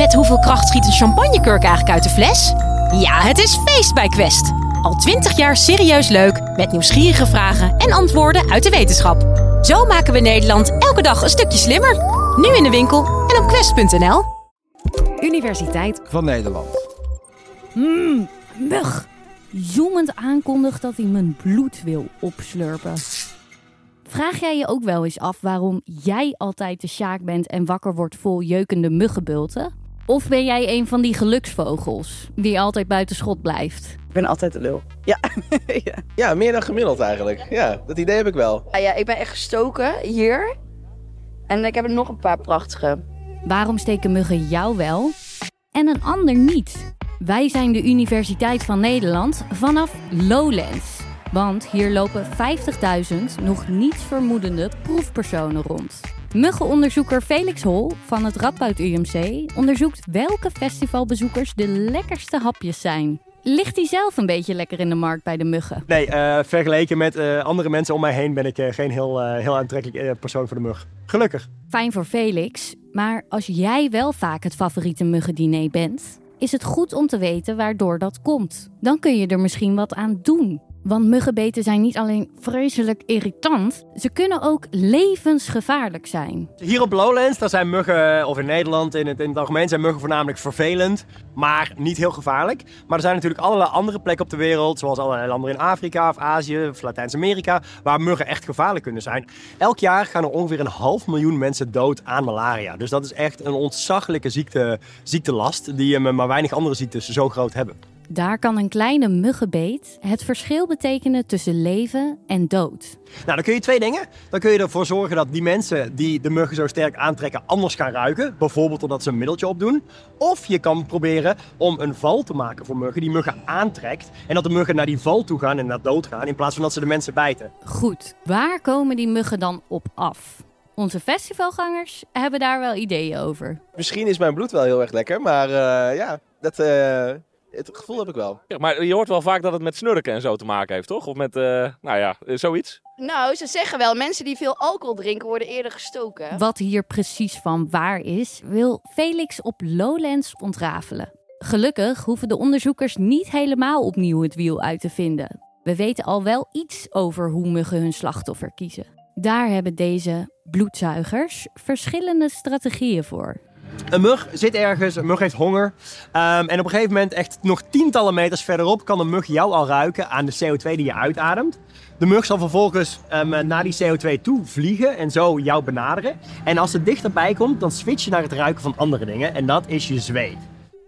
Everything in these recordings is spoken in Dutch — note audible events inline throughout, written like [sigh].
Met hoeveel kracht schiet een champagnekurk eigenlijk uit de fles? Ja, het is feest bij Quest. Al twintig jaar serieus leuk, met nieuwsgierige vragen en antwoorden uit de wetenschap. Zo maken we Nederland elke dag een stukje slimmer. Nu in de winkel en op quest.nl. Universiteit van Nederland. Mmm, mug. Zoemend aankondigt dat hij mijn bloed wil opslurpen. Vraag jij je ook wel eens af waarom jij altijd de sjaak bent en wakker wordt vol jeukende muggenbulten? Of ben jij een van die geluksvogels die altijd buiten schot blijft? Ik ben altijd de lul. Ja. [laughs] ja. ja. meer dan gemiddeld eigenlijk. Ja, dat idee heb ik wel. Ja, ja, ik ben echt gestoken hier. En ik heb er nog een paar prachtige. Waarom steken muggen jou wel en een ander niet? Wij zijn de Universiteit van Nederland vanaf Lowlands. Want hier lopen 50.000 nog niets vermoedende proefpersonen rond. Muggenonderzoeker Felix Hol van het Radboud UMC onderzoekt welke festivalbezoekers de lekkerste hapjes zijn. Ligt hij zelf een beetje lekker in de markt bij de muggen? Nee, uh, vergeleken met uh, andere mensen om mij heen ben ik uh, geen heel, heel aantrekkelijk persoon voor de mug. Gelukkig. Fijn voor Felix, maar als jij wel vaak het favoriete muggendiner bent, is het goed om te weten waardoor dat komt. Dan kun je er misschien wat aan doen. Want muggenbeten zijn niet alleen vreselijk irritant, ze kunnen ook levensgevaarlijk zijn. Hier op Lowlands, daar zijn muggen, of in Nederland in het, in het algemeen, zijn muggen voornamelijk vervelend, maar niet heel gevaarlijk. Maar er zijn natuurlijk allerlei andere plekken op de wereld, zoals allerlei landen in Afrika of Azië of Latijns-Amerika, waar muggen echt gevaarlijk kunnen zijn. Elk jaar gaan er ongeveer een half miljoen mensen dood aan malaria. Dus dat is echt een ontzaglijke ziekte, ziektelast die met maar weinig andere ziektes zo groot hebben. Daar kan een kleine muggenbeet het verschil betekenen tussen leven en dood. Nou, dan kun je twee dingen. Dan kun je ervoor zorgen dat die mensen die de muggen zo sterk aantrekken anders gaan ruiken. Bijvoorbeeld doordat ze een middeltje opdoen. Of je kan proberen om een val te maken voor muggen die muggen aantrekt. En dat de muggen naar die val toe gaan en naar dood gaan in plaats van dat ze de mensen bijten. Goed, waar komen die muggen dan op af? Onze festivalgangers hebben daar wel ideeën over. Misschien is mijn bloed wel heel erg lekker, maar uh, ja, dat... Uh het gevoel heb ik wel. Ja, maar je hoort wel vaak dat het met snurken en zo te maken heeft, toch? Of met, uh, nou ja, zoiets. Nou, ze zeggen wel, mensen die veel alcohol drinken worden eerder gestoken. Wat hier precies van waar is, wil Felix op Lowlands ontrafelen. Gelukkig hoeven de onderzoekers niet helemaal opnieuw het wiel uit te vinden. We weten al wel iets over hoe muggen hun slachtoffer kiezen. Daar hebben deze bloedzuigers verschillende strategieën voor. Een mug zit ergens, een mug heeft honger. Um, en op een gegeven moment, echt nog tientallen meters verderop, kan een mug jou al ruiken aan de CO2 die je uitademt. De mug zal vervolgens um, naar die CO2 toe vliegen en zo jou benaderen. En als het dichterbij komt, dan switch je naar het ruiken van andere dingen. En dat is je zweet.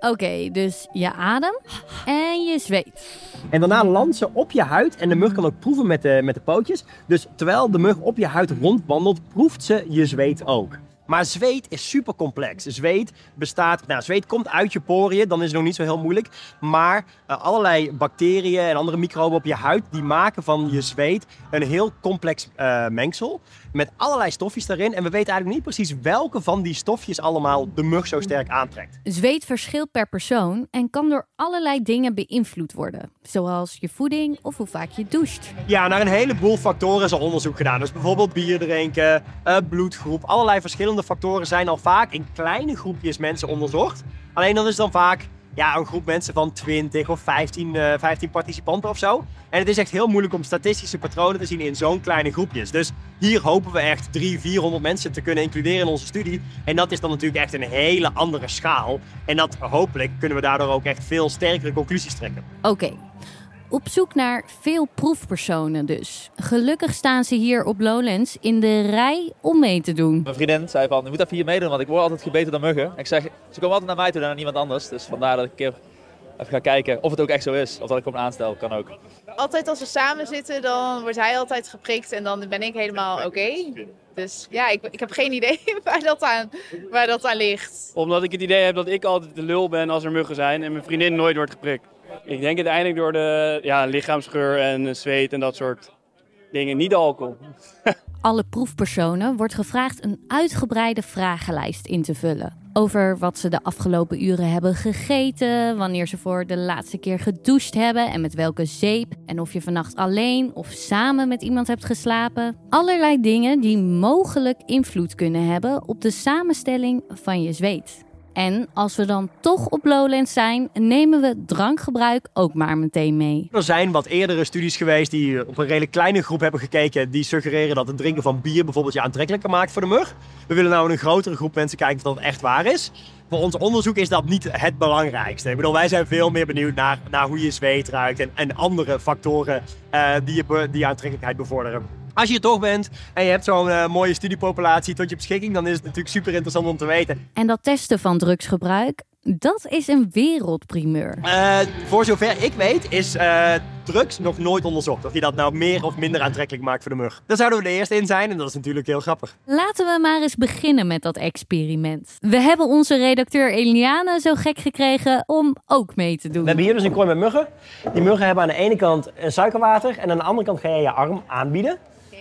Oké, dus je adem en je zweet. En daarna landt ze op je huid en de mug kan ook proeven met de, met de pootjes. Dus terwijl de mug op je huid rondwandelt, proeft ze je zweet ook. Maar zweet is super complex. Zweet bestaat, nou, zweet komt uit je poriën, dan is het nog niet zo heel moeilijk. Maar uh, allerlei bacteriën en andere microben op je huid, die maken van je zweet een heel complex uh, mengsel. Met allerlei stofjes daarin. En we weten eigenlijk niet precies welke van die stofjes allemaal de mug zo sterk aantrekt. Zweet verschilt per persoon en kan door allerlei dingen beïnvloed worden. Zoals je voeding of hoe vaak je doucht. Ja, naar een heleboel factoren is al onderzoek gedaan. Dus bijvoorbeeld bier drinken, uh, bloedgroep, allerlei verschillende factoren zijn al vaak in kleine groepjes mensen onderzocht. Alleen dan is dan vaak ja, een groep mensen van 20 of 15, uh, 15 participanten of zo. En het is echt heel moeilijk om statistische patronen te zien in zo'n kleine groepjes. Dus hier hopen we echt 300, 400 mensen te kunnen includeren in onze studie. En dat is dan natuurlijk echt een hele andere schaal. En dat hopelijk kunnen we daardoor ook echt veel sterkere conclusies trekken. Oké, op zoek naar veel proefpersonen dus. Gelukkig staan ze hier op Lowlands in de rij om mee te doen. Mijn vriendin zei van, je moet even hier meedoen, want ik word altijd gebeten dan muggen. Ik zeg, ze komen altijd naar mij toe en naar niemand anders. Dus vandaar dat ik een keer even ga kijken of het ook echt zo is. Of dat ik hem aanstel, kan ook. Altijd als we samen zitten, dan wordt hij altijd geprikt en dan ben ik helemaal oké. Dus ja, ik, ik heb geen idee [laughs] waar dat, aan, waar dat aan ligt. Omdat ik het idee heb dat ik altijd de lul ben als er muggen zijn en mijn vriendin nooit wordt geprikt. Ik denk uiteindelijk door de ja, lichaamsgeur en zweet en dat soort dingen, niet alcohol. [laughs] Alle proefpersonen wordt gevraagd een uitgebreide vragenlijst in te vullen. Over wat ze de afgelopen uren hebben gegeten, wanneer ze voor de laatste keer gedoucht hebben en met welke zeep. En of je vannacht alleen of samen met iemand hebt geslapen. Allerlei dingen die mogelijk invloed kunnen hebben op de samenstelling van je zweet. En als we dan toch op Lowlands zijn, nemen we drankgebruik ook maar meteen mee. Er zijn wat eerdere studies geweest die op een redelijk kleine groep hebben gekeken. Die suggereren dat het drinken van bier bijvoorbeeld je aantrekkelijker maakt voor de mug. We willen nou een grotere groep mensen kijken of dat echt waar is. Voor ons onderzoek is dat niet het belangrijkste. Ik bedoel, wij zijn veel meer benieuwd naar, naar hoe je zweet ruikt en, en andere factoren uh, die, je, die je aantrekkelijkheid bevorderen. Als je er toch bent en je hebt zo'n uh, mooie studiepopulatie tot je beschikking, dan is het natuurlijk super interessant om te weten. En dat testen van drugsgebruik, dat is een wereldprimeur. Uh, voor zover ik weet is uh, drugs nog nooit onderzocht. Of je dat nou meer of minder aantrekkelijk maakt voor de mug. Daar zouden we de eerste in zijn en dat is natuurlijk heel grappig. Laten we maar eens beginnen met dat experiment. We hebben onze redacteur Eliane zo gek gekregen om ook mee te doen. We hebben hier dus een kooi met muggen. Die muggen hebben aan de ene kant suikerwater en aan de andere kant ga je je arm aanbieden.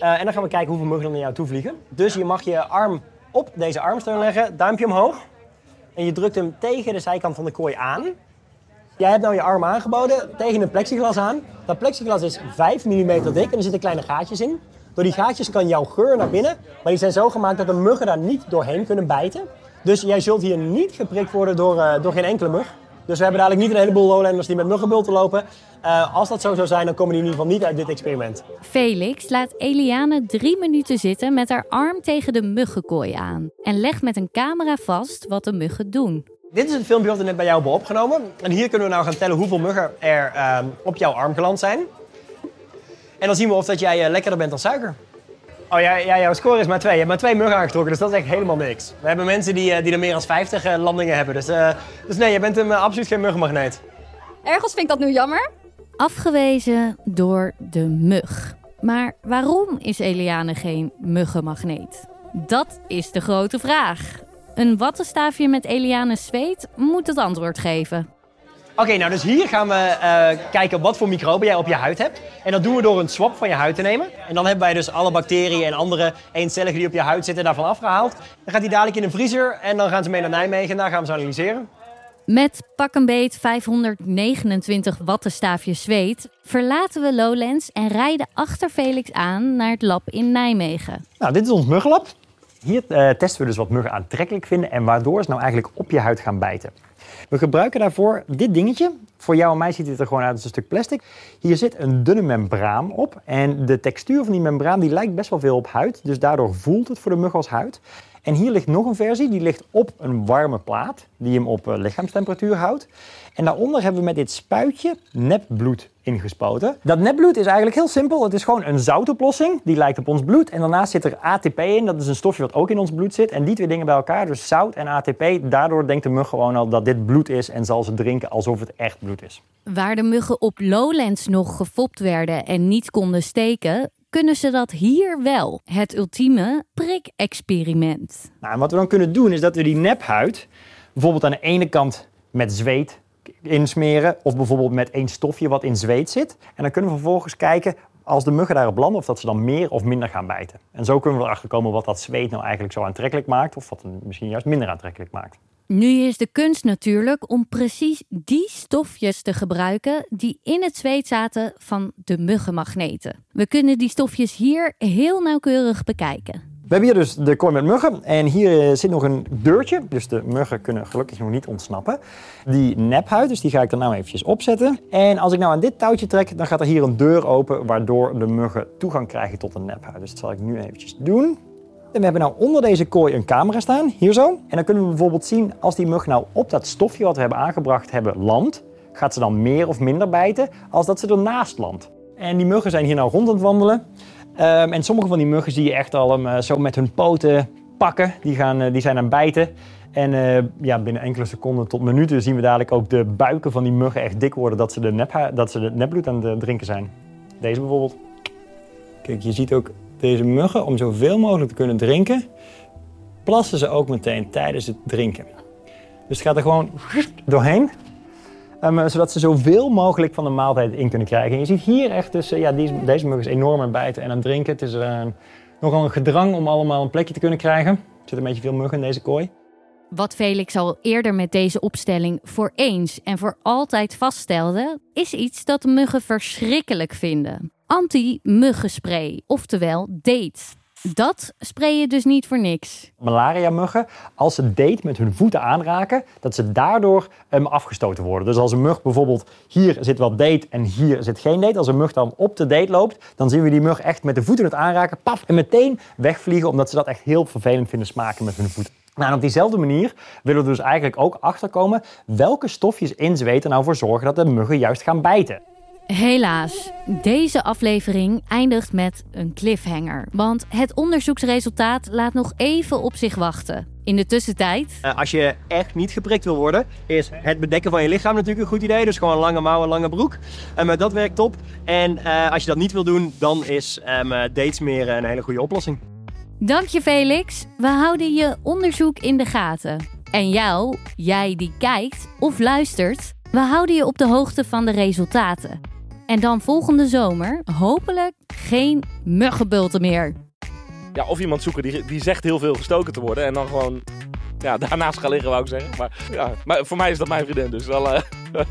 Uh, en dan gaan we kijken hoeveel muggen er naar jou toe vliegen. Dus je mag je arm op deze armsteun leggen, duimpje omhoog. En je drukt hem tegen de zijkant van de kooi aan. Jij hebt nou je arm aangeboden tegen een plexiglas aan. Dat plexiglas is 5 mm dik en er zitten kleine gaatjes in. Door die gaatjes kan jouw geur naar binnen, maar die zijn zo gemaakt dat de muggen daar niet doorheen kunnen bijten. Dus jij zult hier niet geprikt worden door, uh, door geen enkele mug. Dus we hebben dadelijk niet een heleboel lowlanders die met muggenbulten lopen. Uh, als dat zo zou zijn, dan komen die in ieder geval niet uit dit experiment. Felix laat Eliane drie minuten zitten met haar arm tegen de muggenkooi aan. En legt met een camera vast wat de muggen doen. Dit is het filmpje wat we net bij jou hebben opgenomen. En hier kunnen we nou gaan tellen hoeveel muggen er uh, op jouw arm geland zijn. En dan zien we of dat jij uh, lekkerder bent dan suiker. Oh ja, ja, jouw score is maar twee. Je hebt maar twee muggen aangetrokken, dus dat is echt helemaal niks. We hebben mensen die, die er meer dan 50 landingen hebben. Dus, uh, dus nee, je bent hem absoluut geen muggenmagneet. Ergens vind ik dat nu jammer. Afgewezen door de mug. Maar waarom is Eliane geen muggenmagneet? Dat is de grote vraag. Een wattenstaafje met Eliane zweet moet het antwoord geven. Oké, okay, nou dus hier gaan we uh, kijken wat voor microben jij op je huid hebt. En dat doen we door een swab van je huid te nemen. En dan hebben wij dus alle bacteriën en andere eencelligen die op je huid zitten daarvan afgehaald. Dan gaat die dadelijk in de vriezer en dan gaan ze mee naar Nijmegen en daar gaan we ze analyseren. Met pak een beet 529 wattenstaafjes zweet verlaten we Lowlands en rijden achter Felix aan naar het lab in Nijmegen. Nou, dit is ons muggenlab. Hier uh, testen we dus wat muggen aantrekkelijk vinden en waardoor ze nou eigenlijk op je huid gaan bijten. We gebruiken daarvoor dit dingetje. Voor jou en mij ziet het er gewoon uit als een stuk plastic. Hier zit een dunne membraan op en de textuur van die membraan die lijkt best wel veel op huid. Dus daardoor voelt het voor de mug als huid. En hier ligt nog een versie, die ligt op een warme plaat, die hem op lichaamstemperatuur houdt. En daaronder hebben we met dit spuitje nepbloed ingespoten. Dat nepbloed is eigenlijk heel simpel. Het is gewoon een zoutoplossing, die lijkt op ons bloed. En daarnaast zit er ATP in, dat is een stofje wat ook in ons bloed zit. En die twee dingen bij elkaar, dus zout en ATP, daardoor denkt de mug gewoon al dat dit bloed is en zal ze drinken alsof het echt bloed is. Waar de muggen op Lowlands nog gefopt werden en niet konden steken, kunnen ze dat hier wel. Het ultieme prik-experiment. Nou, en wat we dan kunnen doen is dat we die nephuid bijvoorbeeld aan de ene kant met zweet insmeren of bijvoorbeeld met één stofje wat in zweet zit. En dan kunnen we vervolgens kijken als de muggen daarop landen of dat ze dan meer of minder gaan bijten. En zo kunnen we erachter komen wat dat zweet nou eigenlijk zo aantrekkelijk maakt of wat het misschien juist minder aantrekkelijk maakt. Nu is de kunst natuurlijk om precies die stofjes te gebruiken die in het zweet zaten van de muggenmagneten. We kunnen die stofjes hier heel nauwkeurig bekijken. We hebben hier dus de kooi met muggen en hier eh, zit nog een deurtje, dus de muggen kunnen gelukkig nog niet ontsnappen. Die nephuid, dus die ga ik er nou eventjes opzetten. En als ik nou aan dit touwtje trek, dan gaat er hier een deur open waardoor de muggen toegang krijgen tot de nephuid. Dus dat zal ik nu eventjes doen. En we hebben nou onder deze kooi een camera staan, hier zo. En dan kunnen we bijvoorbeeld zien als die mug nou op dat stofje wat we hebben aangebracht hebben landt, gaat ze dan meer of minder bijten als dat ze ernaast landt. En die muggen zijn hier nou rond aan het wandelen. Um, en sommige van die muggen zie je echt al hem uh, zo met hun poten pakken. Die, gaan, uh, die zijn aan het bijten. En uh, ja, binnen enkele seconden tot minuten zien we dadelijk ook de buiken van die muggen echt dik worden dat ze de, dat ze de nepbloed aan het drinken zijn. Deze bijvoorbeeld. Kijk, je ziet ook deze muggen, om zoveel mogelijk te kunnen drinken, plassen ze ook meteen tijdens het drinken. Dus het gaat er gewoon doorheen, um, zodat ze zoveel mogelijk van de maaltijd in kunnen krijgen. En je ziet hier echt tussen, ja, deze, mug is enorm aan bijten en aan drinken. Het is uh, nogal een gedrang om allemaal een plekje te kunnen krijgen. Er zit een beetje veel muggen in deze kooi. Wat Felix al eerder met deze opstelling voor eens en voor altijd vaststelde, is iets dat muggen verschrikkelijk vinden anti-muggenspray, oftewel DATE. Dat spray je dus niet voor niks. Malaria-muggen, als ze date met hun voeten aanraken, dat ze daardoor um, afgestoten worden. Dus als een mug bijvoorbeeld hier zit wat date en hier zit geen date, als een mug dan op de date loopt, dan zien we die mug echt met de voeten het aanraken, paf, en meteen wegvliegen, omdat ze dat echt heel vervelend vinden smaken met hun voeten. Nou, op diezelfde manier willen we dus eigenlijk ook achterkomen welke stofjes in zweet er nou voor zorgen dat de muggen juist gaan bijten. Helaas, deze aflevering eindigt met een cliffhanger. Want het onderzoeksresultaat laat nog even op zich wachten. In de tussentijd. Uh, als je echt niet geprikt wil worden, is het bedekken van je lichaam natuurlijk een goed idee. Dus gewoon lange mouwen, lange broek. En uh, dat werkt top. En uh, als je dat niet wil doen, dan is um, datesmeren een hele goede oplossing. Dank je, Felix. We houden je onderzoek in de gaten. En jou, jij die kijkt of luistert, we houden je op de hoogte van de resultaten. En dan volgende zomer hopelijk geen muggenbulten meer. Ja, of iemand zoeken die, die zegt heel veel gestoken te worden en dan gewoon ja, [laughs] daarnaast gaan liggen, wou ik zeggen. Maar, ja, maar voor mij is dat mijn vriendin, dus wel... Uh... [laughs]